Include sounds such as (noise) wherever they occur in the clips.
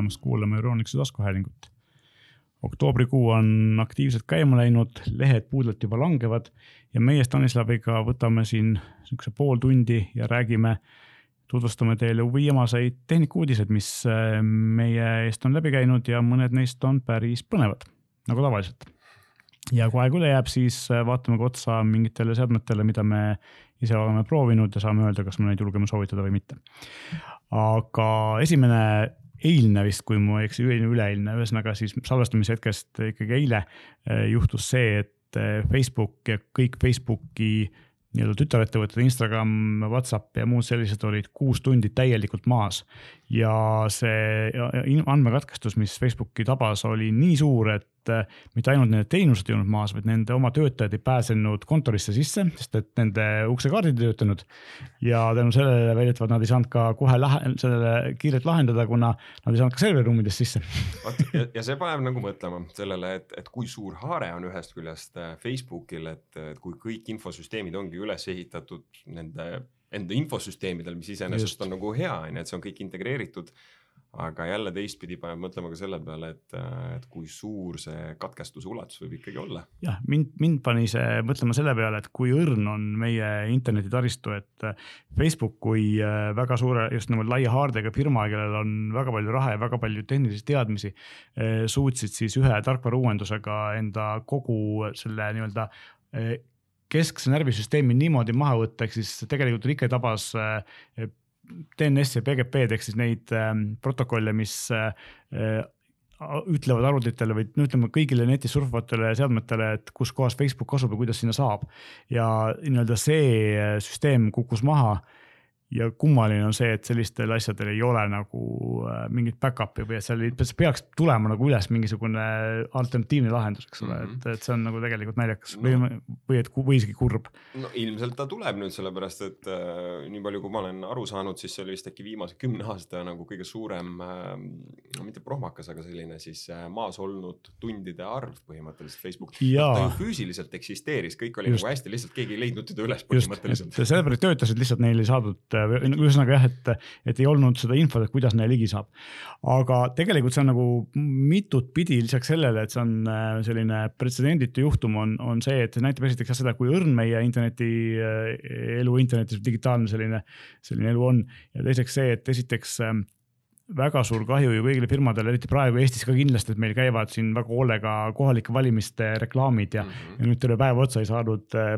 tulemast kuulama Euroonikuse taskuhäälingut. oktoobrikuu on aktiivselt käima läinud, lehed puudelt juba langevad ja meie Stanislaviga võtame siin niisuguse pool tundi ja räägime, tutvustame teile viimaseid tehnikauudiseid, mis äh, meie eest on läbi käinud ja mõned neist on päris põnevad, nagu tavaliselt. ja kui aeg üle jääb, siis äh, vaatame ka otsa mingitele seadmetele, mida me ise oleme proovinud ja saame öelda, kas me neid julgeme soovitada või mitte. aga esimene eilne vist, kui ma ei eksi, üleeilne, ühesõnaga siis salvestamise hetkest ikkagi eile eh, juhtus see, et eh, Facebook ja kõik Facebooki nii-öelda tütarettevõtted, Instagram, Whatsapp ja muud sellised olid kuus tundi täielikult maas. ja see andmekatkestus, mis Facebooki tabas, oli nii suur, et äh, mitte ainult nende teenused ei olnud maas, vaid nende oma töötajad ei pääsenud kontorisse sisse, sest et nende uksekaardid ei töötanud. ja tänu sellele väidetavalt nad ei saanud ka kohe lahe, sellele kiirelt lahendada, kuna nad ei saanud ka serveriruumidest sisse. vot ja, ja see paneb nagu mõtlema sellele, et, et kui suur haare on ühest küljest äh, Facebookil, et, et kui kõik infosüsteemid ongi üles ehitatud nende enda infosüsteemidel, mis iseenesest on nagu hea, on ju, et see on kõik integreeritud. Aga jälle teistpidi paneb mõtlema ka selle peale, et, et kui suur see katkestuse ulatus võib ikkagi olla. jah, mind, mind pani see mõtlema selle peale, et kui õrn on meie internetitaristu, et Facebook kui äh, väga suure, just nimelt laia haardega firma, kellel on väga palju raha ja väga palju tehnilisi teadmisi, äh, suutsid siis ühe tarkvarauuendusega enda kogu selle nii-öelda äh, keskse närvisüsteemi niimoodi maha võtta, ehk siis tegelikult Rike tabas DNS ja PGP-d ehk siis neid ähm, protokolle, mis äh, ütlevad arvutitele või no ütleme kõigile netis surfavatele seadmetele, et kus kohas Facebook asub ja kuidas sinna saab. ja nii-öelda see äh, süsteem kukkus maha ja kummaline on see, et sellistel asjadel ei ole nagu äh, mingit back-up'i või et seal peaks tulema nagu üles mingisugune alternatiivne lahendus, eks ole mm, -hmm. et, et see on nagu tegelikult naljakas no. või, või et, või isegi kurb. no ilmselt ta tuleb nüüd sellepärast, et äh, nii palju, kui ma olen aru saanud, siis see oli vist äkki viimase kümne aasta nagu kõige suurem äh,, mitte prohmakas, aga selline siis äh, maas olnud tundide arv põhimõtteliselt Facebook. ta ju füüsiliselt eksisteeris, kõik oli Just. nagu hästi, lihtsalt keegi ei leidnud teda üles põhimõtteliselt. sellepärast töötasid lihtsalt neil ei saadud ühesõnaga jah, et, et ei olnud seda infot, et kuidas neile ligi saab. aga tegelikult see on nagu mitut pidi lisaks sellele, et see on äh, selline pretsedenditu juhtum, on, on see, et see näitab esiteks jah seda, kui õrn meie interneti äh, elu internetis, digitaalne selline, selline elu on. ja teiseks see, et esiteks ähm, väga suur kahju ju kõigile firmadele, eriti praegu Eestis ka kindlasti, et meil käivad siin väga hoolega kohalike valimiste reklaamid ja mm, -hmm. ja nüüd terve päev otsa ei saanud äh,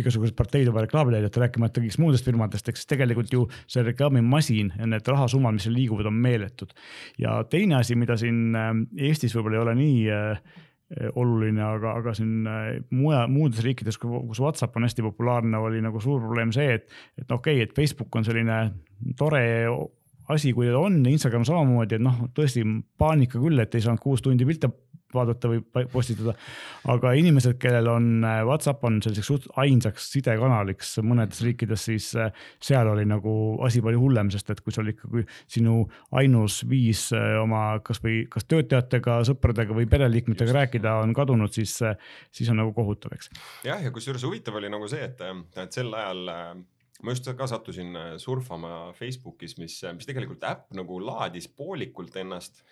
igasugused parteid juba reklaami näidata, rääkimata kõigist muudest firmadest, siis tegelikult ju see reklaamimasin ja need rahasummad, mis seal liiguvad, on meeletud. ja teine asi, mida siin äh, Eestis võib-olla ei ole nii äh, oluline, aga, aga siin äh, mujal, muudes riikides, kus Whatsapp on hästi populaarne, oli nagu suur probleem see, et, et okei okay,, et Facebook on selline tore asi, kui ta on, Instagram samamoodi, et noh, tõesti paanika küll, et ei saanud kuus tundi pilte vaadata või postitada. aga inimesed, kellel on äh, Whatsapp on selliseks suht ainsaks sidekanaliks mõnedes riikides, siis äh, seal oli nagu asi palju hullem, sest et kui sul ikkagi sinu ainus viis äh, oma kasvõi kas töötajatega, sõpradega või pereliikmetega Just. rääkida on kadunud, siis, siis on nagu kohutav, eks. jah, ja kusjuures huvitav oli nagu see, et, et sel ajal ma just ka sattusin surfama Facebookis, mis, mis tegelikult äpp nagu laadis poolikult ennast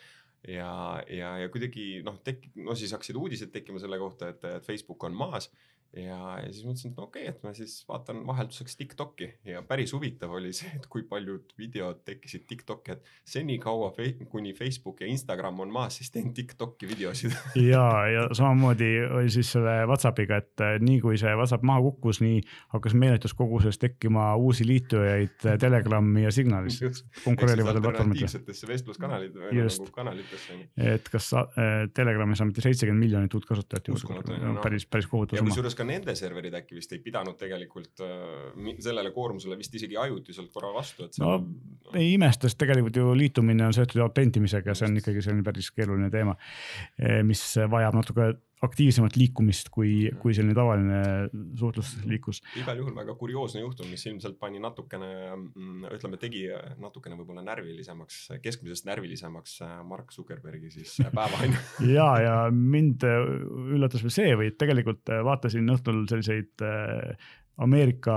ja, ja, ja kuidagi noh, tek-, no siis hakkasid uudised tekkima selle kohta, et, et Facebook on maas. Ja, ja siis mõtlesin, et no okei okay,, et ma siis vaatan vahelduseks Tiktoki. Ja päris huvitav oli see, et kui paljud videod tekkisid Tiktoki, et senikaua fe kuni Facebook ja Instagram on maas, siis teen Tiktoki videosid. (laughs) Ja, ja samamoodi oli siis selle Whatsappiga, et nii kui see Whatsapp maha kukkus, nii hakkas meeletus koguses tekkima uusi liitujaid Telegrami ja Signalis konkureerivatel platvormidel. vestluskanalid või nagu kanalitesse. Et kas äh, Telegramis on mitte seitsekümmend miljonit uut kasutajat juurde, päris, päris kohutav summa. ka nende serverid äkki vist ei pidanud tegelikult äh, sellele koormusele vist isegi ajutiselt korra vastu, et. no on... ei imesta, sest tegelikult ju liitumine on seotud autentimisega, see on ikkagi selline päris keeruline teema, eh, mis vajab natuke aktiivsemat liikumist, kui, kui selline tavaline suhtlusliiklus. igal juhul väga kurioosne juhtum, mis ilmselt pani natukene, mm, ütleme, tegi natukene võib-olla närvilisemaks, keskmisest närvilisemaks äh, Mark Zuckerbergi siis äh, päeva on ju. ja, ja mind äh, üllatas veel see või tegelikult vaatasin õhtul selliseid Ameerika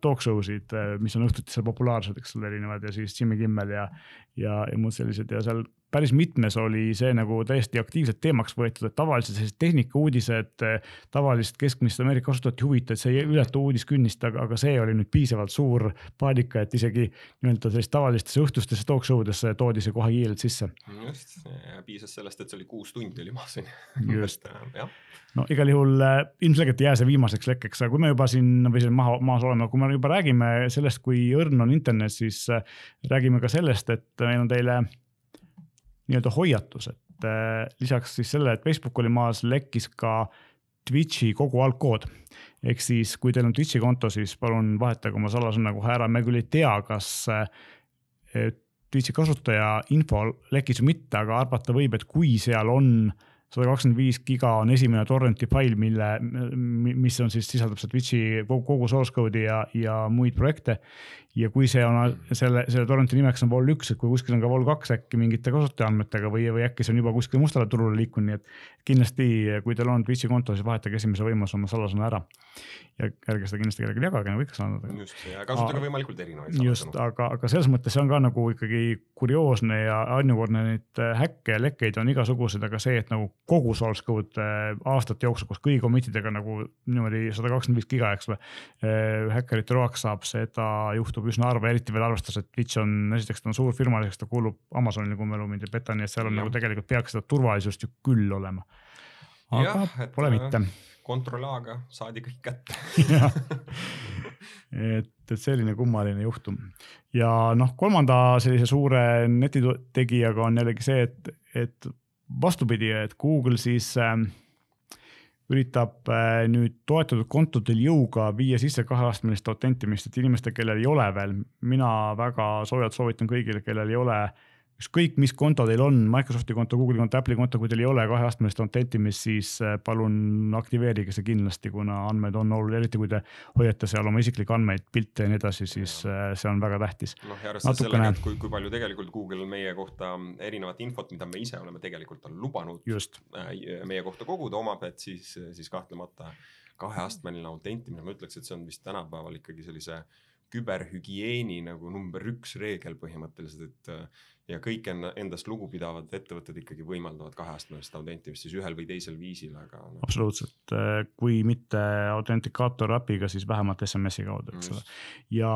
talk show sid, mis on õhtuti seal populaarsed, eks ole, erinevad ja siis Jimmy Kimmel ja, ja, ja muud sellised ja seal päris mitmes oli see nagu täiesti aktiivselt teemaks võetud, et tavaliselt sellised tehnikauudised tavalist keskmist Ameerika kasutajat ei huvita, et see ei ületa uudiskünnist, aga, aga see oli nüüd piisavalt suur paanika, et isegi nii-öelda sellist tavalistesse õhtustesse talk show desse toodi see kohe kiirelt sisse. just, piisas sellest, et see oli kuus tundi oli maas on ju. just, (laughs) no igal juhul äh, ilmselgelt ei jää see viimaseks lekkeks, aga kui me juba siin või siin maha, maas oleme, kui me juba räägime sellest, kui õrn on internet, siis äh, räägime ka sellest, et meil on teile nii-öelda hoiatus, et äh, lisaks siis sellele, et Facebook oli maas, lekkis ka Twitch'i kogu algkood. ehk siis, kui teil on Twitch'i konto, siis palun vahetage oma salasõna kohe ära, me küll ei tea, kas äh, Twitch'i kasutaja info lekkis või mitte, aga arvata võib, et kui seal on sada kakskümmend viis giga on esimene torrenti fail, mille, mis on siis, sisaldab seda Twitch'i kogu, kogu source code'i ja, ja muid projekte ja kui see on selle, selle torrenti nimeks on vol üks, et kui kuskil on ka vol kaks äkki mingite kasutajaandmetega või, või äkki see on juba kuskile mustale turule liikunud, nii et kindlasti, kui teil on Twitch'i konto, siis vahetage esimese võimaluse oma salasõna ära. ja ärge seda kindlasti kellelegi jagage, nagu ikka saanud. just, ja kasutage võimalikult erinevaid. just, aga, aga selles mõttes see on ka nagu ikkagi kurioosne ja ainukordne neid häkke ja lekkeid on igasuguseid, aga see, et nagu kogu source code äh, aastate jooksul koos kõigi commit'idega nagu niimoodi sada kakskümmend viis giga, eks ole, äh, häkkerite roaks saab, seda juhtub üsna harva, eriti veel arvestades, et Twitch on, esiteks ta on suur firma, teiseks ta kuulub Amazonile, kui mälu mind ei peta, nii et seal on ja. nagu tegelikult peaks seda turvalisust ju küll olema. aga ja, pole mitte. kontroll A-ga saadi kõik kätte (laughs) et, et selline kummaline juhtum ja noh, kolmanda sellise suure netitegijaga on jällegi see, et, et vastupidi, et Google siis äh, üritab äh, nüüd toetatud kontodel jõuga viia sisse kaheastmelist autentimist, et inimestel, kellel ei ole veel, mina väga soojalt soovitan kõigile, kellel ei ole ükskõik, mis konto teil on, Microsofti konto, Google'i konto, Apple'i konto, kui teil ei ole kaheastmelist autentimist, siis äh, palun aktiveerige see kindlasti, kuna andmed on olulised, eriti kui te hoiate seal oma isiklikke andmeid, pilte ja nii edasi, siis. Äh, see on väga tähtis. noh, ja arvestades Natukene... sellega, et kui, kui palju tegelikult Google meie kohta erinevat infot, mida me ise oleme tegelikult on lubanud Just. Äh, meie kohta koguda omab, et siis, siis kahtlemata kaheastmeline autentimine, ma ütleks, et see on vist tänapäeval ikkagi sellise küberhügieeni nagu number üks reegel põhimõtteliselt, et ja kõik enda, endast lugupidavad ettevõtted ikkagi võimaldavad kaheastmelist autentimist siis ühel või teisel viisil, aga no.. absoluutselt, kui mitte autentikaator äpiga, siis vähemalt SMS-i kaudu, eks ole. ja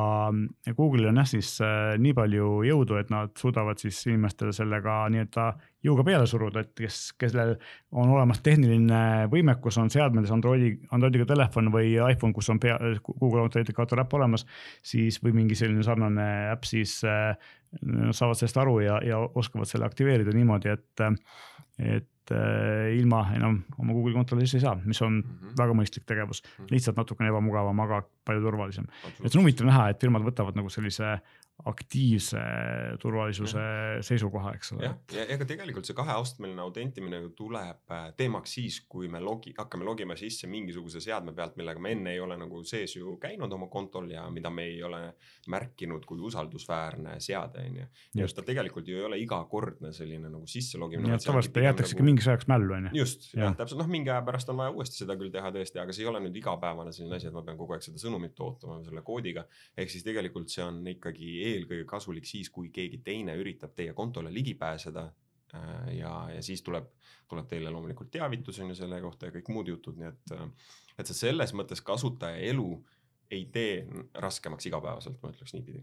Google'il on jah siis äh, nii palju jõudu, et nad suudavad siis inimestele sellega nii-öelda jõuga peale suruda, et kes, kellel on olemas tehniline võimekus, on seadmetes Androidi, Androidiga telefon või iPhone, kus on pea, Google Authenticator äpp olemas, siis või mingi selline sarnane äpp, siis äh, saavad sellest aru ja, ja oskavad selle aktiveerida niimoodi, et, et äh, ilma enam oma Google'i kontole sisse ei saa, mis on mm -hmm. väga mõistlik tegevus mm, -hmm. lihtsalt natukene ebamugavam, aga palju turvalisem. et see on huvitav näha, et firmad võtavad nagu sellise aktiivse turvalisuse ja. seisukoha, eks ole. ja ega tegelikult see kaheastmeline autentimine ju tuleb äh, teemaks siis, kui me logi, hakkame logima sisse mingisuguse seadme pealt, millega me enne ei ole nagu sees ju käinud oma kontol ja mida me ei ole märkinud kui usaldusväärne seade, on ju. ja ta tegelikult ju ei ole igakordne selline nagu sisse logimine. tavaliselt ta jäetaksegi nagu... mingiks ajaks mällu, on ju. just, jah, täpselt, noh, mingi aja pärast on vaja uuesti seda küll teha tõesti, aga see ei ole nüüd igapäevane selline asi, et ma pean kogu aeg seda sõnumit ootama selle koodiga. ehk siis tegelikult see on ikkagi eelkõige kasulik siis, kui keegi teine üritab teie kontole ligi pääseda. Äh, ja, ja siis tuleb, tuleb teile loomulikult teavitus on ju selle kohta ja kõik muud jutud, nii et, äh, et see selles mõttes kasutaja elu ei tee raskemaks igapäevaselt, ma ütleks niipidi.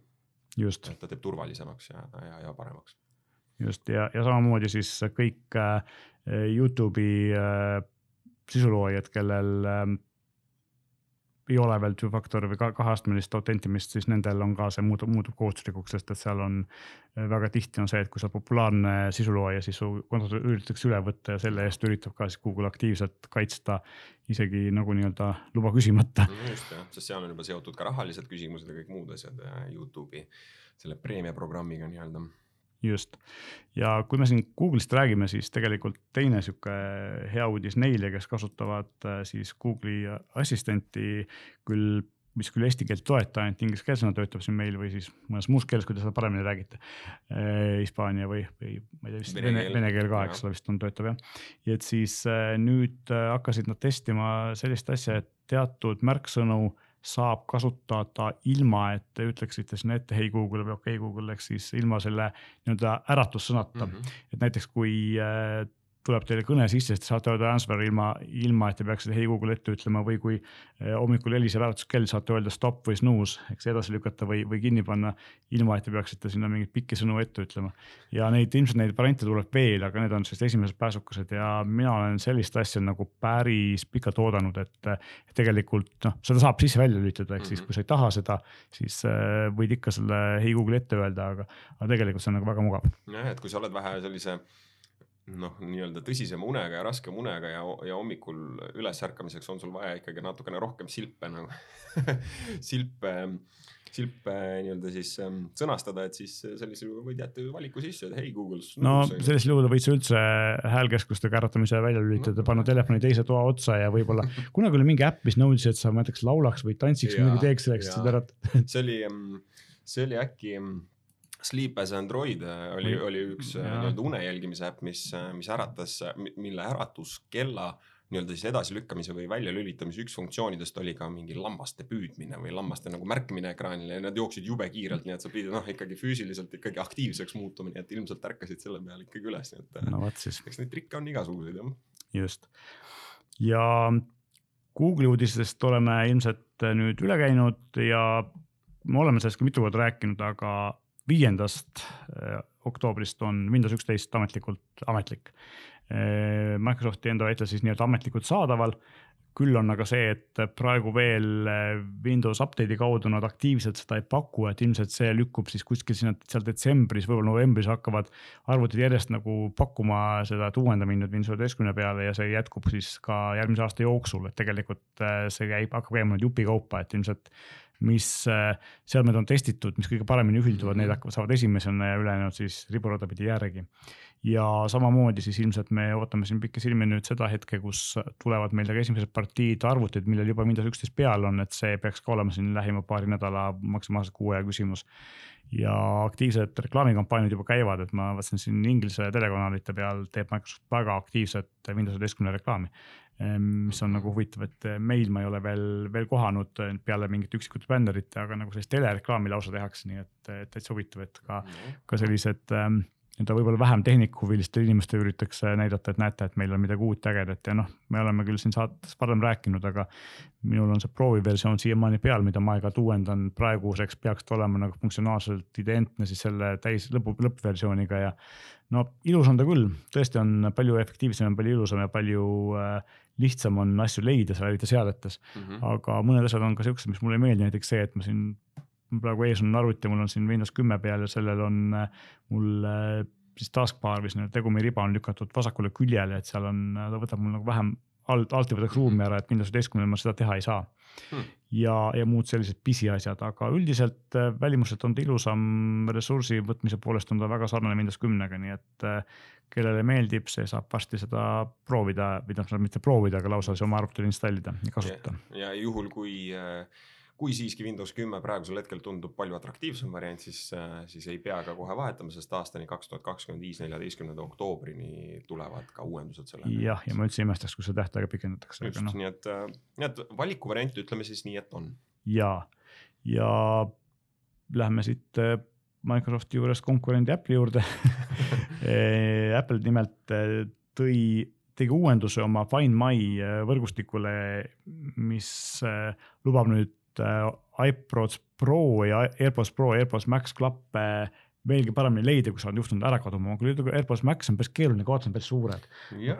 et ta teeb turvalisemaks ja, ja, ja paremaks. just ja, ja samamoodi siis kõik äh, Youtube'i äh, sisuloojad, kellel äh, ei ole veel two-factor või kaheastmelist autentimist, siis nendel on ka see muutub, muutub kohustuslikuks, sest et seal on äh, väga tihti on see, et kui sa oled populaarne sisulooja, siis su kontot üritatakse üle võtta ja selle eest üritab ka siis Google aktiivselt kaitsta isegi nagu nii-öelda luba küsimata. Just jah, sest seal on juba seotud ka rahalised küsimused ja kõik muud asjad Youtube'i selle preemiaprogrammiga nii-öelda just, ja kui me siin Google'ist räägime, siis tegelikult teine sihuke hea uudis neile, kes kasutavad äh, siis Google'i assistenti küll mis küll eesti keelt toeta, ainult ingliskeelsena töötab siin meil või siis mõnes muus keeles, kui te seda paremini räägite eh,. Hispaania või, või ma ei tea, vist vene, vene keel ka, eks ole, vist on, töötab jah. ja et siis eh, nüüd hakkasid nad testima sellist asja, et teatud märksõnu saab kasutada ilma, et te ütleksite sinna ette hei Google või okei okay, Google, ehk siis ilma selle nii-öelda äratussõnata mm. -hmm. et näiteks kui äh, tuleb teile kõne sisse, siis te saate öelda answer ilma, ilma et te peaksite hei Google ette ütlema või kui eh, hommikul heliseb äratuskell, saate öelda stop või snooze, eks edasi lükata või, või kinni panna. ilma, et te peaksite sinna mingeid pikki sõnu ette ütlema. ja neid ilmselt neid variante tuleb veel, aga need on sellised esimesed pääsukesed ja mina olen sellist asja nagu päris pikalt oodanud, et. tegelikult noh, seda saab sisse-välja lülitada, ehk siis mhm. kui sa ei taha seda, siis äh, võid ikka selle hei Google ette öelda, aga, aga tegelikult see on nagu väga mugav. jah, et kui sa oled vähe sellise noh, nii-öelda tõsisema unega ja raskema unega ja, ja hommikul ülesärkamiseks on sul vaja ikkagi natukene rohkem silpe nagu (laughs) silpe, silpe nii-öelda siis ähm, sõnastada, et siis sellisel juhul võid jätta valiku sisse, et hei Google. no sellisel juhul võid sa üldse häälkeskustega äratamise välja lülitada no,, panna telefoni teise toa otsa ja võib-olla (laughs) kunagi oli mingi äpp, mis nõudis, et sa näiteks laulaks või tantsiks midagi teeks selleks, et sind äratada see oli, ähm, see oli äkki Sleep as Android äh, oli, oli üks äh, nii-öelda une jälgimise äpp, mis, äh, mis äratas, mille äratuskella nii-öelda siis edasilükkamise või väljalülitamise üks funktsioonidest oli ka mingi lammaste püüdmine või lammaste nagu märkimine ekraanile ja nad jooksid jube kiirelt, nii et sa pidid noh, ikkagi füüsiliselt ikkagi aktiivseks muutuma, nii et ilmselt ärkasid selle peale ikkagi üles, nii et. no vot siis. eks neid trikke on igasuguseid jah. just ja Google'i uudistest oleme ilmselt nüüd üle käinud ja me oleme sellest ka mitu korda rääkinud, aga viiendast eh, oktoobrist on Windows üksteist ametlikult ametlik. Eh, Microsofti enda väitel siis nii-öelda ametlikult saadaval. küll on aga see, et praegu veel eh, Windows update'i kaudu nad aktiivselt seda ei paku, et ilmselt see lükkub siis kuskil sinna seal detsembris, võib-olla novembris hakkavad arvutid järjest nagu pakkuma seda, et uuendame nüüd Windows üheteistkümne peale ja see jätkub siis ka järgmise aasta jooksul, et tegelikult see käib, hakkab käima nüüd jupikaupa, et ilmselt mis äh, seadmed on testitud, mis kõige paremini ühilduvad, need mhm. hakkavad, saavad esimesena ja ülejäänud siis riburada pidi järgi. ja samamoodi siis ilmselt me ootame siin pikisilmi nüüd seda hetke, kus tulevad meile ka esimesed partiid arvutid, millel juba Windows üksteist peal on, et see peaks ka olema siin lähima paari nädala, maksimaalselt kuu aja küsimus ja aktiivsed reklaamikampaaniad juba käivad, et ma vaatasin siin Inglise telekanalite peal teeb Microsoft väga aktiivset Windows üheteistkümne reklaami mis on nagu huvitav, et meil ma ei ole veel, veel kohanud peale mingite üksikute bännerite, aga nagu sellist telereklaami lausa tehakse, nii et täitsa huvitav, et ka, ka sellised ähm, nii-öelda võib-olla vähem tehnikuhuvilistele inimestele üritatakse näidata, et näete, et meil on midagi uut ägedat ja noh, me oleme küll siin saates varem rääkinud, aga minul on see prooviversioon siiamaani peal, mida ma aeg-ajalt uuendan, praeguseks peaks ta olema nagu funktsionaalselt identne siis selle täis lõpu, lõppversiooniga ja no ilus on ta küll, tõesti on palju efektiivsem ja palju ilusam ja palju äh, lihtsam on asju leida seal, eriti seadetes mm. -hmm. aga mõned asjad on ka siuksed, mis mulle ei meeldi, näiteks see, et ma siin praegu ees on arvuti, mul on siin Windows kümme peal ja sellel on äh, mul äh, siis taskbar või selline tegumiriba on lükatud vasakule küljele, et seal on, ta võtab mul nagu vähem alt, alt ei võtaks ruumi ära, et Windows üheteistkümnel ma seda teha ei saa hmm.. ja, ja muud sellised pisiasjad, aga üldiselt äh, välimuselt on ta ilusam, ressursi võtmise poolest on ta väga sarnane Windows kümnega, nii et kellele meeldib, see saab varsti seda proovida või noh, mitte proovida, aga lausa oma arvutil installida ja kasutada. ja juhul, kui, kui siiski Windows kümme praegusel hetkel tundub palju atraktiivsem variant, siis, siis ei pea ka kohe vahetama, sest aastani kaks tuhat kakskümmend viis, neljateistkümnenda oktoobrini tulevad ka uuendused selle. jah, ja ma üldse ei imestaks, kui seda tähtaega pikendatakse. just, no. nii et, nii et valikuvariant, ütleme siis nii, et on. ja, ja lähme siit Microsofti juures konkurendi Apple'i juurde (laughs) Apple nimelt eh, tõi, tegi uuenduse oma Find My eh, võrgustikule, mis lubab nüüd iProds Pro ja AirPods Pro, AirPods Max klappe veelgi paremini leida, kui sa oled juhtunud ära kaduma, kui AirPods Max on päris keeruline kaotada, on päris suured.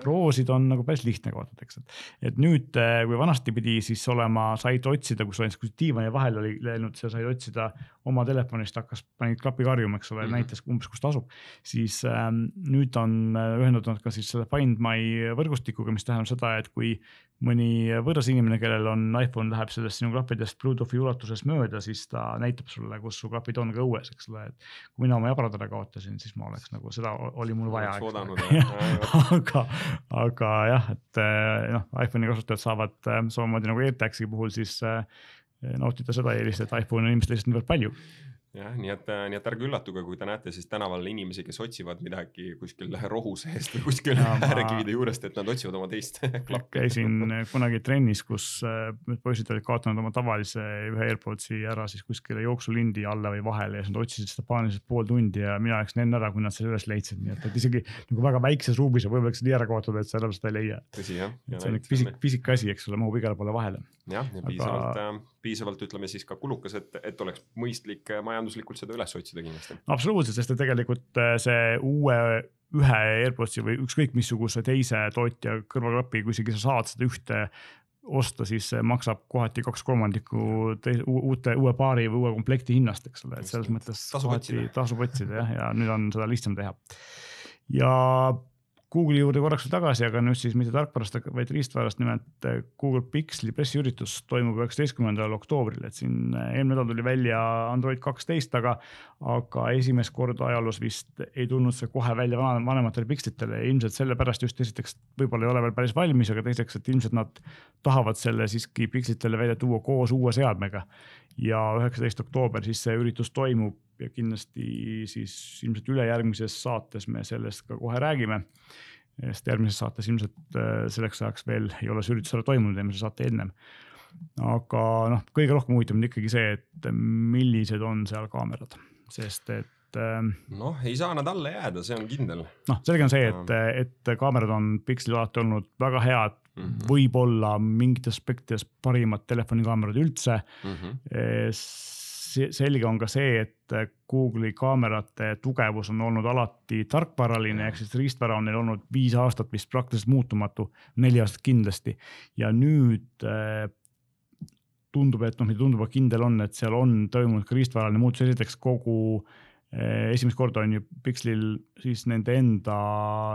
Prosid on nagu päris lihtne kaotada, eks, et, et nüüd, kui vanasti pidi siis olema, said otsida, kus oli diivani vahel oli läinud, sa said otsida oma telefonist, hakkas, panid klapi karjuma, eks ole mm, -hmm. näitas umbes, kus ta asub. siis ähm, nüüd on ühendatud ka siis selle Find My võrgustikuga, mis tähendab seda, et kui mõni võõras inimene, kellel on iPhone, läheb sellest sinu klappidest Bluetoothi ulatuses mööda, siis ta näitab sulle, kus su klapid on ka õues, eks ole, et kui mina oma jabradad ära kaotasin, siis ma oleks nagu seda oli mul vaja. (laughs) aga, aga jah, et eh, noh, iPhone'i kasutajad saavad eh, samamoodi nagu AirTag'i puhul siis nautida seda eelist, et iPhone'i on inimestel lihtsalt niivõrd palju jah, nii et, nii et ärge üllatuge, kui te näete siis tänaval inimesi, kes otsivad midagi kuskil rohu seest või kuskil äärekivide juurest, et nad otsivad oma teist (laughs) klappi. käisin kunagi trennis, kus äh, poisid olid kaotanud oma tavalise ühe AirPodsi ära siis kuskile jooksulindi alla või vahele ja siis nad otsisid seda paaniliselt pool tundi ja mina läksin enne ära, kui nad selle üles leidsid, nii et, et isegi nagu väga väikses ruumis on võimalik seda nii ära kaotada, et sa enam seda ei leia. tõsi jah. see on pisik, pisik asi, eks ole, mahub igale poole vahele. jah, ja piisavalt Aga... Piisavalt ütleme siis ka kulukas, et, et oleks mõistlik äh, majanduslikult seda üles otsida kindlasti. absoluutselt, sest et tegelikult äh, see uue ühe AirPodsi või ükskõik missuguse teise tootja kõrvaklapi, kui isegi sa saad seda ühte osta, siis see maksab kohati kaks kolmandikku uute, uue paari või uue komplekti hinnast, eks ole, et selles mõttes tasub otsida, tasub otsida jah, ja nüüd on seda lihtsam teha. ja Google'i juurde korraks veel tagasi, aga nüüd siis mitte tarkvarast, vaid riistvarast, nimelt eh, Google Pixeli pressiüritus toimub üheksateistkümnendal oktoobril, et siin eh, eelmine nädal tuli välja Android kaksteist, aga, aga esimest korda ajaloos vist ei tulnud see kohe välja vanematele pikslitele. Ilmselt sellepärast just esiteks võib-olla ei ole veel päris valmis, aga teiseks, et ilmselt nad tahavad selle siiski pikslitele välja tuua koos uue seadmega. ja üheksateist oktoober siis see üritus toimub ja kindlasti siis ilmselt ülejärgmises saates me sellest ka kohe räägime. sest järgmises saates ilmselt äh, selleks ajaks veel ei ole see üritus ära toimunud, eelmise saate ennem. aga noh, kõige rohkem huvitab mind ikkagi see, et millised on seal kaamerad, sest et ähm, noh, ei saa nad alla jääda, see on kindel. noh, selge on see, et, et kaamerad on Pixelil alati olnud väga head mm -hmm., võib-olla mingites aspektides parimad telefonikaamerad üldse mm. -hmm selge on ka see, et Google'i kaamerate tugevus on olnud alati tarkvaraline, ehk siis riistvara on neil olnud viis aastat vist praktiliselt muutumatu, neli aastat kindlasti. ja nüüd äh, tundub, et noh, mitte tundub, aga kindel on, et seal on toimunud ka riistvaraline muutus, esiteks kogu äh, esimest korda on ju Pixlil siis nende enda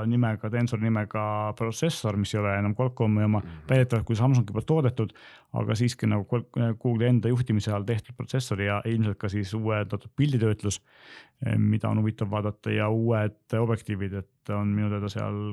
nimega, Tensori nimega protsessor, mis ei ole enam Qualcomm'i oma, mhm. väidetavalt kui Samsungi poolt toodetud, aga siiski nagu Google'i enda juhtimise all tehtud protsessor ja ilmselt ka siis uuendatud pilditöötlus, eh, mida on huvitav vaadata ja uued objektiivid, et on minu teada seal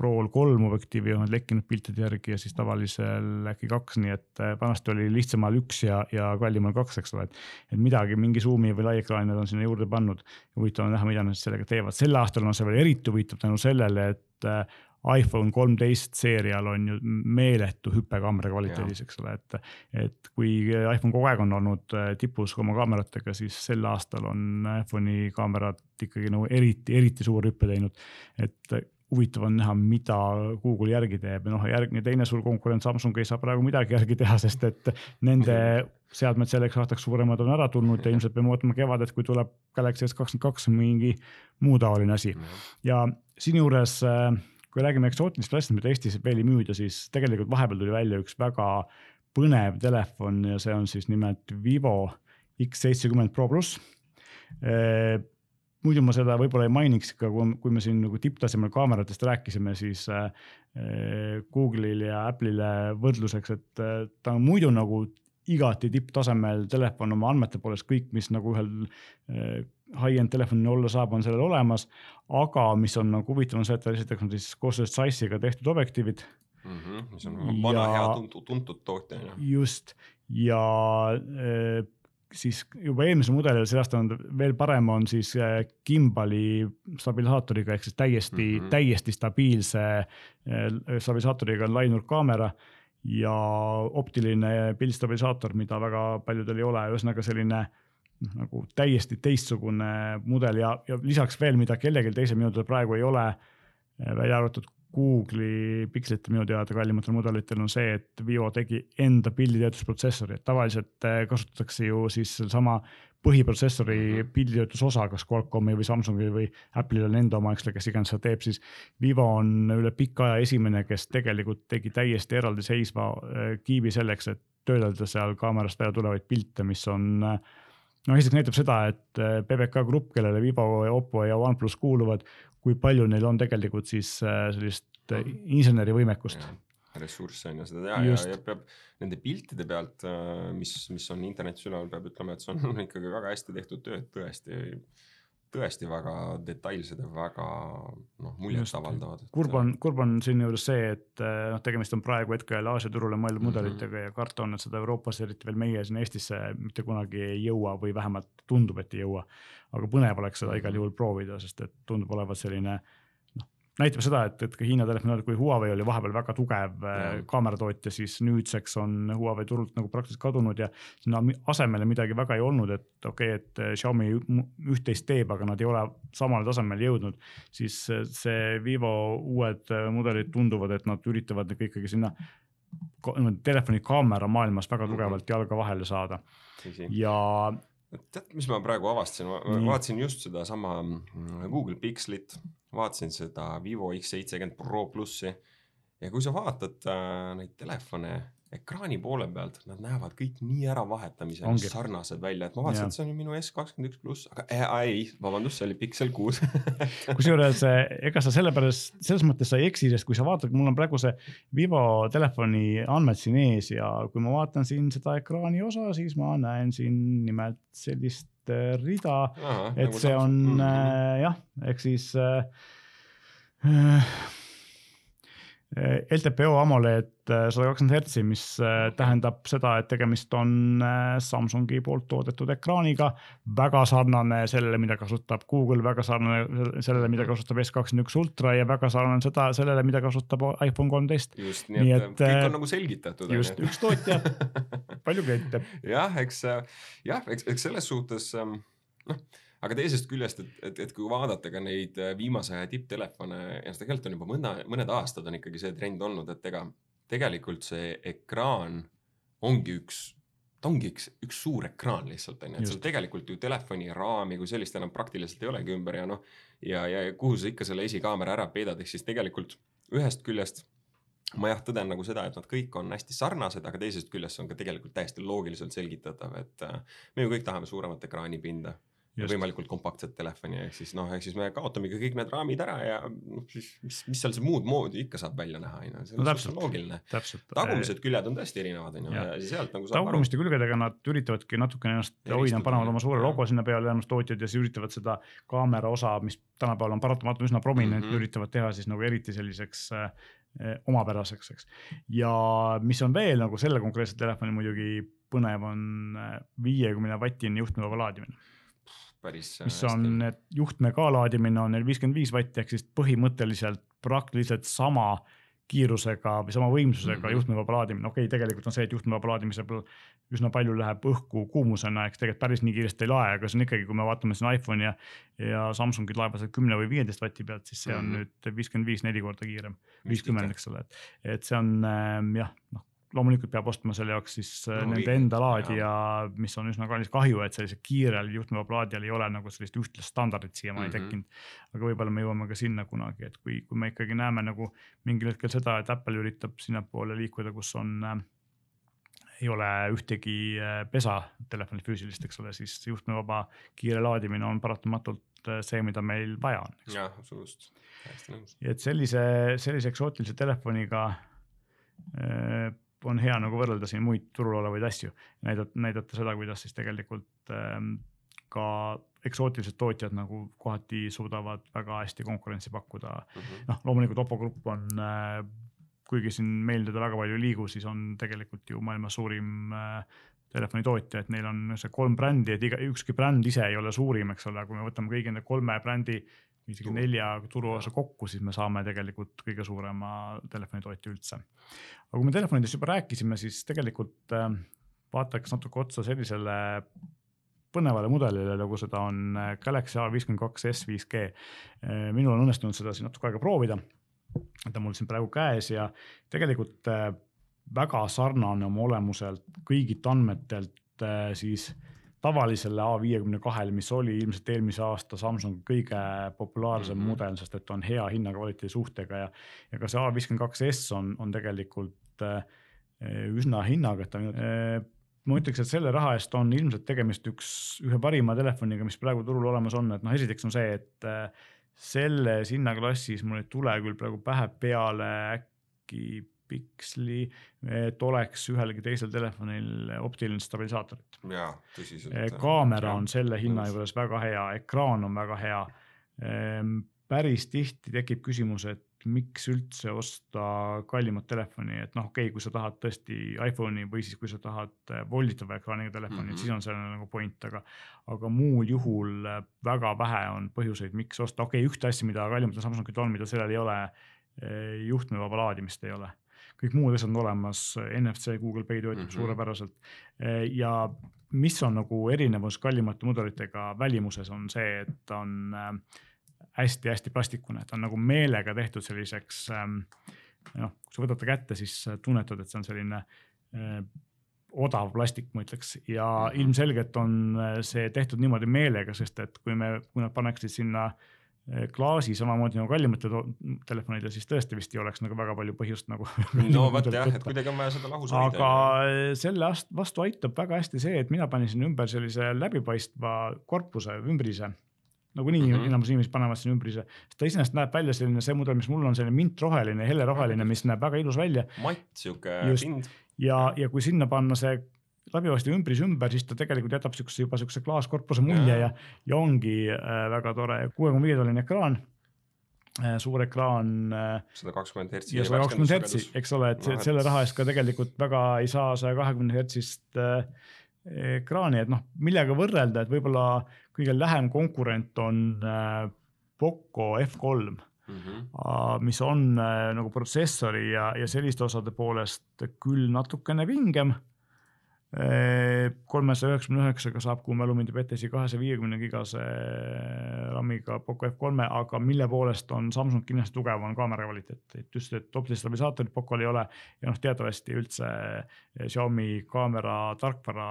Prol kolm objektiivi on lekkinud piltide järgi ja siis tavalisel äkki kaks, nii et äh, vanasti oli lihtsamal üks ja, ja kallimal kaks, eks ole, et. et midagi, mingi suumi või laiekraani nad on sinna juurde pannud. huvitav on näha, mida nad sellega teevad, sel aastal on see veel eriti huvitav tänu sellele, et äh, iPhone kolmteist seerial on ju meeletu hüpe kaamera kvaliteedis, eks ole, et. et kui iPhone kogu aeg on olnud äh, tipus oma kaameratega, siis sel aastal on iPhone'i kaamerad ikkagi nagu eriti, eriti suure hüppe teinud. et huvitav on näha, mida Google järgi teeb. Ja noh, järgmine teine suur konkurent Samsung ei saa praegu midagi järgi teha, sest et nende seadmed selleks aastaks suuremad on ära tulnud ja ilmselt peame ootama kevadet, kui tuleb Galaxy S kakskümmend kaks või mingi muu taoline asi. ja siinjuures, kui räägime eksootilist asjast, mida Eestis veel ei müüda, siis tegelikult vahepeal tuli välja üks väga põnev telefon ja see on siis nimelt Vivo X70 Pro pluss muidu ma seda võib-olla ei mainiks ka, kui me siin nagu tipptasemel kaameratest rääkisime, siis äh, Google'il ja Apple'ile võrdluseks, et äh, ta on muidu nagu igati tipptasemel telefon oma andmete poolest, kõik, mis nagu ühel äh, high-end telefonil olla saab, on sellel olemas. aga mis on nagu huvitav, on see, et esiteks on siis koostöös Zeiss'iga tehtud objektiivid mm. -hmm, mis on vana ja, hea tuntud, tuntud tootja. just ja äh, siis juba eelmisel mudelil, see aasta on veel parem, on siis äh, gimbali stabilisaatoriga ehk siis täiesti mm, -hmm. täiesti stabiilse äh, stabilisaatoriga on lainurkaamera ja optiline pildistabilisaator, mida väga paljudel ei ole, ühesõnaga selline noh, nagu täiesti teistsugune mudel ja, ja lisaks veel, mida kellelgi teisel minu teada praegu ei ole, äh, välja arvatud Google'i pikslite minu teada kallimatel mudelitel on see, et Vivo tegi enda pilditöötlusprotsessori, et tavaliselt äh, kasutatakse ju siis sedasama põhiprotsessori mhm. pilditöötlusosa, kas Qualcomm'i või Samsungi või Apple'il on enda oma, eks ole, kes iganes seda teeb, siis Vivo on üle pika aja esimene, kes tegelikult tegi täiesti eraldiseisva äh, kiibi selleks, et töödelda seal kaamerast välja tulevaid pilte, mis on äh, no esiteks näitab seda, et PBK grupp, kellele Vivo, Oppo ja OnePlus kuuluvad, kui palju neil on tegelikult siis äh, sellist äh, insenerivõimekust. Ressursse on ju seda teha ja, ja peab nende piltide pealt, äh, mis, mis on internetis üleval, peab ütlema, et see on (laughs) ikkagi väga hästi tehtud töö, et tõesti tõesti väga detailsed ja väga noh, muljetavaldavad. kurb on, kurb on siinjuures see, et noh, tegemist on praegu hetkel Aasia turule mõeldud mhm. mudelitega mm -hmm. ja karta on, et seda Euroopas, eriti veel meie siin Eestisse mitte kunagi ei jõua või vähemalt tundub, et ei jõua. aga põnev oleks seda igal juhul proovida, sest et tundub olevat selline näitab seda, et, et ka Hiina telefonid, kui Huawei oli vahepeal väga tugev äh, ja. kaameratootja, siis nüüdseks on Huawei turult nagu praktiliselt kadunud ja sinna asemele midagi väga ei olnud, et okei okay,, et äh, Xiaomi üht-teist teeb, aga nad ei ole samale tasemele jõudnud. siis äh, see Vivo uued mudelid tunduvad, et nad üritavad ikka ikkagi sinna telefoni kaamera maailmas väga mhm. tugevalt jalga vahele saada. ja tead, mis ma praegu avastasin, ma vaatasin just sedasama mm, Google Pixelit, vaatasin seda Vivo X70 Pro plussi ja kui sa vaatad äh, neid telefone ekraani poole pealt, nad näevad kõik nii äravahetamisel sarnased välja, et ma vaatasin, et see on ju minu S kakskümmend üks pluss, aga äh, ei, vabandust, see oli Pixel kuus. (laughs) Kusjuures äh, ega sa sellepärast, selles mõttes sa ei eksi, sest kui sa vaatad, mul on praegu see Vivo telefoni andmed siin ees ja kui ma vaatan siin seda ekraani osa, siis ma näen siin nimelt sellist äh, rida, et nagu see on mm -hmm. äh, jah, ehk siis äh, äh Eh, LTPO AMOLED eh, sada kakskümmend hertsi, mis eh, tähendab seda, et tegemist on Samsungi poolt toodetud ekraaniga. väga sarnane sellele, mida kasutab Google, väga sarnane sellele, mida kasutab S kakskümmend üks ultra ja väga sarnane seda, sellele, mida kasutab iPhone kolmteist. just, nii et, et kõik on nagu selgitatud. just, üks tootja, (laughs) palju kliente. jah, eks jah, eks, eks selles suhtes noh aga teisest küljest, et, et, et kui vaadata ka neid äh, viimase aja tipptelefone ja tegelikult on juba mõne, mõned aastad on ikkagi see trend olnud, et ega tegelikult see ekraan ongi üks, ta ongi üks, üks suur ekraan lihtsalt on ju, et seal tegelikult ju telefoni raami kui sellist enam praktiliselt ei olegi ümber ja noh. ja, ja kuhu sa ikka selle esikaamera ära peidad, ehk siis tegelikult ühest küljest ma jah tõden nagu seda, et nad kõik on hästi sarnased, aga teisest küljest on ka tegelikult täiesti loogiliselt selgitatav, et äh, me ju kõik tahame suuremat ekraanipinda Just. võimalikult kompaktset telefoni, ehk siis noh, ehk siis me kaotamegi kõik need raamid ära ja noh, siis mis, mis seal see muud moodi ikka saab välja näha, on ju, see on no, loogiline. tagumised küljed on tõesti erinevad, on ju, ja sealt nagu saab tagumiste aru. külgedega nad üritavadki natukene ennast hoida, panevad oma suure logo sinna peale, enamus tootjad ja siis üritavad seda kaamera osa, mis tänapäeval on paratamatult üsna prominentne mm, -hmm. üritavad teha siis nagu eriti selliseks äh, omapäraseks, eks. ja mis on veel nagu selle konkreetse telefoni muidugi põnev, on äh, viiekümne vatine juhtmevaba laadimine päris. mis on, et juhtme ka laadimine on neil viiskümmend viis vatti ehk siis põhimõtteliselt praktiliselt sama kiirusega või sama võimsusega mm -hmm. juhtmevaba laadimine, okei okay,, tegelikult on see, et juhtmevaba laadimise peal üsna palju läheb õhku kuumusena, eks tegelikult päris nii kiiresti ei lae, aga see on ikkagi, kui me vaatame siin iPhone'i ja, ja Samsungid laevad seal kümne või viieteist vati pealt, siis see on mm -hmm. nüüd viiskümmend viis, neli korda kiirem, viiskümmend, eks ole, et, et see on äh, jah, noh loomulikult peab ostma selle jaoks siis äh, no, nende enda laadija, mis on üsna kallis, kahju, et sellisel kiirel juhtmevaba laadijal ei ole nagu sellist ühtlast standardit siiamaani mm -hmm. tekkinud. aga võib-olla me jõuame ka sinna kunagi, et kui, kui me ikkagi näeme nagu mingil hetkel seda, et Apple üritab sinnapoole liikuda, kus on äh, ei ole ühtegi äh, pesa telefonil füüsilist, eks ole, siis juhtmevaba kiire laadimine on paratamatult äh, see, mida meil vaja on. jah, absoluutselt, täiesti nõus. et sellise, sellise eksootilise telefoniga äh, on hea nagu võrrelda siin muid turul olevaid asju, näidata, näidata seda, kuidas siis tegelikult ähm, ka eksootilised tootjad nagu kohati suudavad väga hästi konkurentsi pakkuda. Mm -hmm.. noh, loomulikult Oppo Grupp on äh,, kuigi siin meil teda väga palju ei liigu, siis on tegelikult ju maailma suurim äh, telefonitootja, et neil on see kolm brändi, et iga, ükski bränd ise ei ole suurim, eks ole, kui me võtame kõigi nende kolme brändi isegi nelja turuosa kokku, siis me saame tegelikult kõige suurema telefonitootja üldse. aga kui me telefonidest juba rääkisime, siis tegelikult äh, vaataks natuke otsa sellisele põnevale mudelile, nagu seda on äh, Galaxy A52 S5G. Äh, minul on õnnestunud seda siin natuke aega proovida. ta on mul siin praegu käes ja tegelikult väga sarnane oma olemuselt kõigilt andmetelt siis tavalisele A52-le, mis oli ilmselt eelmise aasta Samsungi kõige populaarsem mm -hmm. mudel, sest et on hea hinna-kvaliteedi suhtega ja. ja ka see A52S on, on tegelikult äh, üsna hinnaga, et ta äh, ma ütleks, et selle raha eest on ilmselt tegemist üks, ühe parima telefoniga, mis praegu turul olemas on, et noh, esiteks on see, et äh, selles hinnaklassis mul ei tule küll praegu pähe peale äkki piksli, et oleks ühelgi teisel telefonil optiline stabilisaatorit. tõsiselt. kaamera on selle hinna juures väga hea, ekraan on väga hea. päris tihti tekib küsimus, et miks üldse osta kallimat telefoni, et noh, okei okay,, kui sa tahad tõesti iPhone'i või siis kui sa tahad äh, volditava ekraaniga telefoni mm, -hmm. siis on sellel nagu point, aga. aga muul juhul äh, väga vähe on põhjuseid, miks osta, okei okay,, ühte asja, mida kallimatel Samsungil on, mida sellel ei ole, juhtmevaba laadimist ei ole. Kõik muud asjad on olemas, NFC, Google Pay töötab mm -hmm. suurepäraselt ja mis on nagu erinevus kallimate mudelitega välimuses on see, et ta on hästi-hästi plastikune, ta on nagu meelega tehtud selliseks ähm, noh, kui sa võtad ta kätte, siis tunnetad, et see on selline äh, odav plastik, ma ütleks, ja -hmm. ilmselgelt on see tehtud niimoodi meelega, sest et kui me, kui nad paneksid sinna äh, klaasi samamoodi nagu kallimatel telefonidel, siis tõesti vist ei oleks nagu väga palju põhjust nagu. (laughs) (laughs) no vot jah, et kuidagi on vaja seda lahus hoida. aga äh, selle vastu aitab väga hästi see, et mina panin sinna ümber sellise läbipaistva korpuse ümbrise nagunii mm -hmm. enamus inimesed panevad sinna ümbrise, sest ta iseenesest näeb välja selline, see mudel, mis mul on selline mintroheline, helleroheline, mis näeb väga ilus välja. matt sihuke pind. ja, ja kui sinna panna see läbipaistev ümbris ümber, siis ta tegelikult jätab siukse juba siukse klaaskorpuse mulje ja, ja, ongi äh, väga tore, kuue koma viie tolline ekraan äh,. suur ekraan äh,. sada kakskümmend hertsi. ja sada kakskümmend hertsi, eks ole, et no, selle raha eest ka tegelikult väga ei saa saja kahekümne hertsist ekraani, et noh, millega võrrelda, et võib-olla kõige lähem konkurent on Poco F3 mm, -hmm. mis on nagu protsessori ja, ja selliste osade poolest küll natukene vingem kolmesaja üheksakümne üheksaga saab, kui mälu mind ei peta, isegi kahesaja viiekümne gigase RAM-iga Poco F3-e, aga mille poolest on Samsung kindlasti tugev, on kaamera kvaliteet, et just, et optilist stabilisaatorit Pocol ei ole ja noh, teatavasti üldse Xiaomi kaamera tarkvara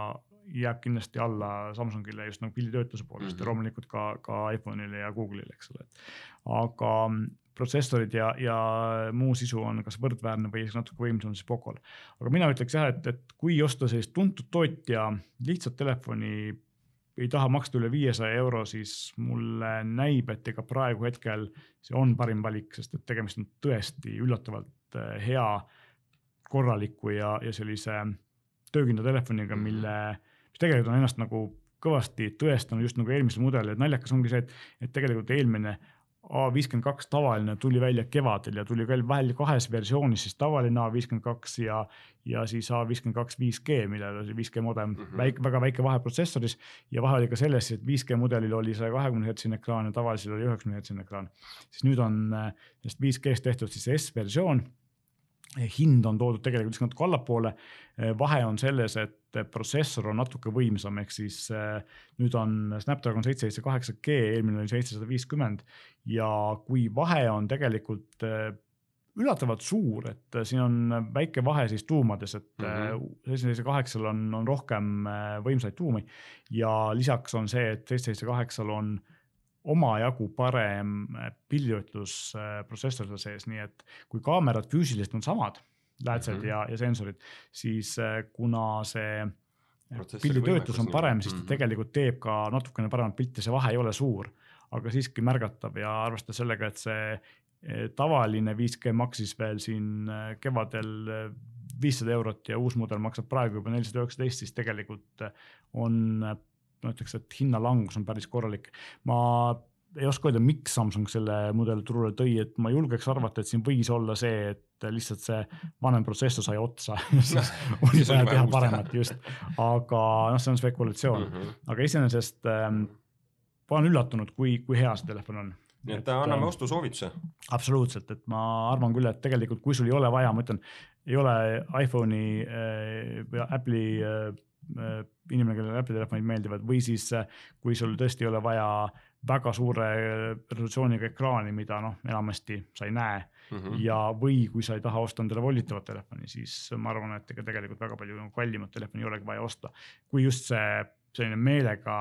jääb kindlasti alla Samsungile just nagu pilditöötluse poolest mm -hmm. ja loomulikult ka, ka iPhone'ile ja Google'ile, eks ole. aga protsessorid ja, ja muu sisu on kas võrdväärne või natuke võimsam siis Pocol. aga mina ütleks jah, et, et kui osta sellist tuntud tootja lihtsat telefoni, ei taha maksta üle viiesaja euro, siis mulle näib, et ega praegu hetkel see on parim valik, sest et tegemist on tõesti üllatavalt eh, hea, korraliku ja, ja sellise töökindla telefoniga, mille mis tegelikult on ennast nagu kõvasti tõestanud just nagu eelmisel mudelil, et naljakas ongi see, et, et tegelikult eelmine A52 tavaline tuli välja kevadel ja tuli veel vahel kahes versioonis, siis tavaline A52 ja, ja siis A52 5G, millel oli 5G modem mm, -hmm. väike, väga väike vahe protsessoris. ja vahe oli ka selles, et 5G mudelil oli saja kahekümne hertsine ekraan ja tavalisel oli üheksakümne hertsine ekraan. siis nüüd on sellest 5G-st tehtud siis S-versioon hind on toodud tegelikult lihtsalt natuke allapoole. vahe on selles, et protsessor on natuke võimsam, ehk siis eh, nüüd on Snapdragon seitse seitse kaheksa G, eelmine oli seitsesada viiskümmend. Ja kui vahe on tegelikult eh, üllatavalt suur, et siin on väike vahe siis tuumades, et seitse seitse kaheksal on, on rohkem eh, võimsaid tuumi. Ja lisaks on see, et seitse seitse kaheksal on omajagu parem äh, pilditöötlusprotsessor seal sees, nii et kui kaamerad füüsiliselt on samad, läätsed mm -hmm. ja, ja sensorid, siis äh, kuna see pilditöötlus on parem, siis ta mm -hmm. tegelikult teeb ka natukene paremat pilti, see vahe ei ole suur, aga siiski märgatav ja arvestades sellega, et see äh, tavaline 5G maksis veel siin kevadel viissada eurot ja uus mudel maksab praegu juba nelisada üheksateist, siis tegelikult on ma ütleks, et hinnalangus on päris korralik. ma ei oska öelda, miks Samsung selle mudeli turule tõi, et ma julgeks arvata, et siin võis olla see, et lihtsalt see vanem protsessor sai otsa (laughs) siis oli vaja teha paremat just, aga noh, see on spekulatsioon mm, -hmm. aga iseenesest ähm, ma olen üllatunud, kui, kui hea see telefon on nii et anname ähm, ostusoovituse. absoluutselt, et ma arvan küll, et tegelikult, kui sul ei ole vaja, ma ütlen, ei ole iPhone'i äh, või Apple'i äh, Äh, inimene, kellele Apple'i telefonid meeldivad või siis äh, kui sul tõesti ei ole vaja väga suure resolutsiooniga ekraani, mida noh, enamasti sa ei näe mm. -hmm. ja, või kui sa ei taha osta endale volitavat telefoni, siis ma arvan, et ega tegelikult väga palju kallimat telefoni ei olegi vaja osta. kui just see selline meelega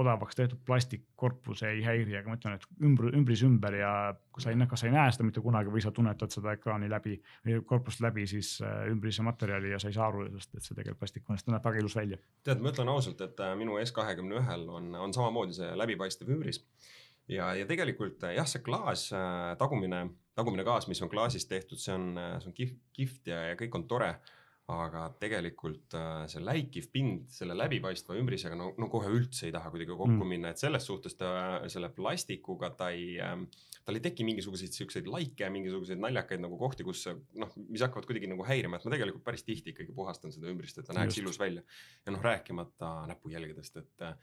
odavaks tehtud plastikkorpus ei häiri, aga ma ütlen, et ümbr-, ümbris ümber ja kui sa ei, kas sa ei näe seda mitte kunagi või sa tunnetad seda ekraani läbi korpust läbi, siis äh, ümbrise materjali ja sa ei saa aru sellest, et see tegelikult plastik on, sest ta näeb väga ilus välja. tead, ma ütlen ausalt, et äh, minu S kahekümne ühel on, on samamoodi see läbipaistev ümbris. Ja, ja tegelikult äh, jah, see klaas, tagumine tagumine gaas, mis on klaasist tehtud, see on, see on kihvt, kihvt ja, ja kõik on tore aga tegelikult äh, see läikiv pind selle läbipaistva ümbrisega no, no kohe üldse ei taha kuidagi kokku mm. minna, et selles suhtes ta selle plastikuga ta ei äh,, tal ei teki mingisuguseid siukseid laike, mingisuguseid naljakaid nagu kohti, kus noh, mis hakkavad kuidagi nagu häirima, et ma tegelikult päris tihti ikkagi puhastan seda ümbrist, et ta näeks Just. ilus välja. ja noh, rääkimata näpujälgedest, et äh,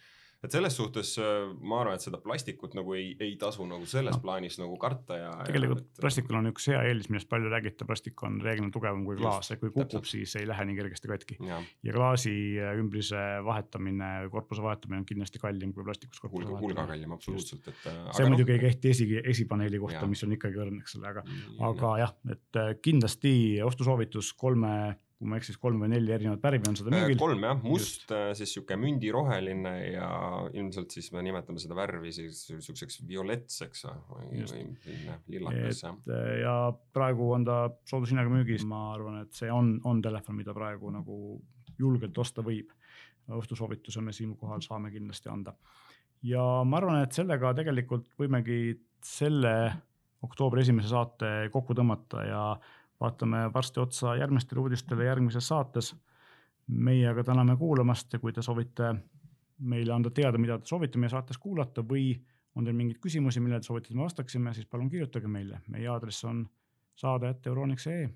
et selles suhtes äh, ma arvan, et seda plastikut nagu ei, ei tasu nagu selles no. plaanis nagu karta ja. tegelikult ja, et, plastikul on üks hea eelis, millest palju räägite, plastik on reeglina tugevam kui klaas, et kui kukub, siis ei lähe nii kergesti katki. ja, ja klaasi äh, ümbrise vahetamine, korpuse vahetamine on kindlasti kallim kui plastikus. hulga, hulga kallim absoluutselt, et. Äh, see muidugi no, ei kehti esi, esipaneeli kohta, mis on ikkagi õrn, eks ole, aga, aga jah, et kindlasti ostusoovitus kolme kui ma ei eksi, siis kolm või neli erinevat värvi on seda müügil. kolm jah, must, äh, siis sihuke mündiroheline ja ilmselt siis me nimetame seda värvi siis siukseks violetseks või, või lillakas jah. Äh, ja praegu on ta soodushinnaga müügis, ma arvan, et see on, on telefon, mida praegu nagu julgelt osta võib. ostusoovituse me siinkohal saame kindlasti anda. ja ma arvan, et sellega tegelikult võimegi selle oktoobri esimese saate kokku tõmmata ja vaatame varsti otsa järgmistele uudistele järgmises saates. meie aga täname kuulamast ja kui te soovite meile anda teada, mida te soovite meie saates kuulata või on teil mingeid küsimusi, millele te soovite, et me vastaksime, siis palun kirjutage meile, meie aadress on saade.euroniks.ee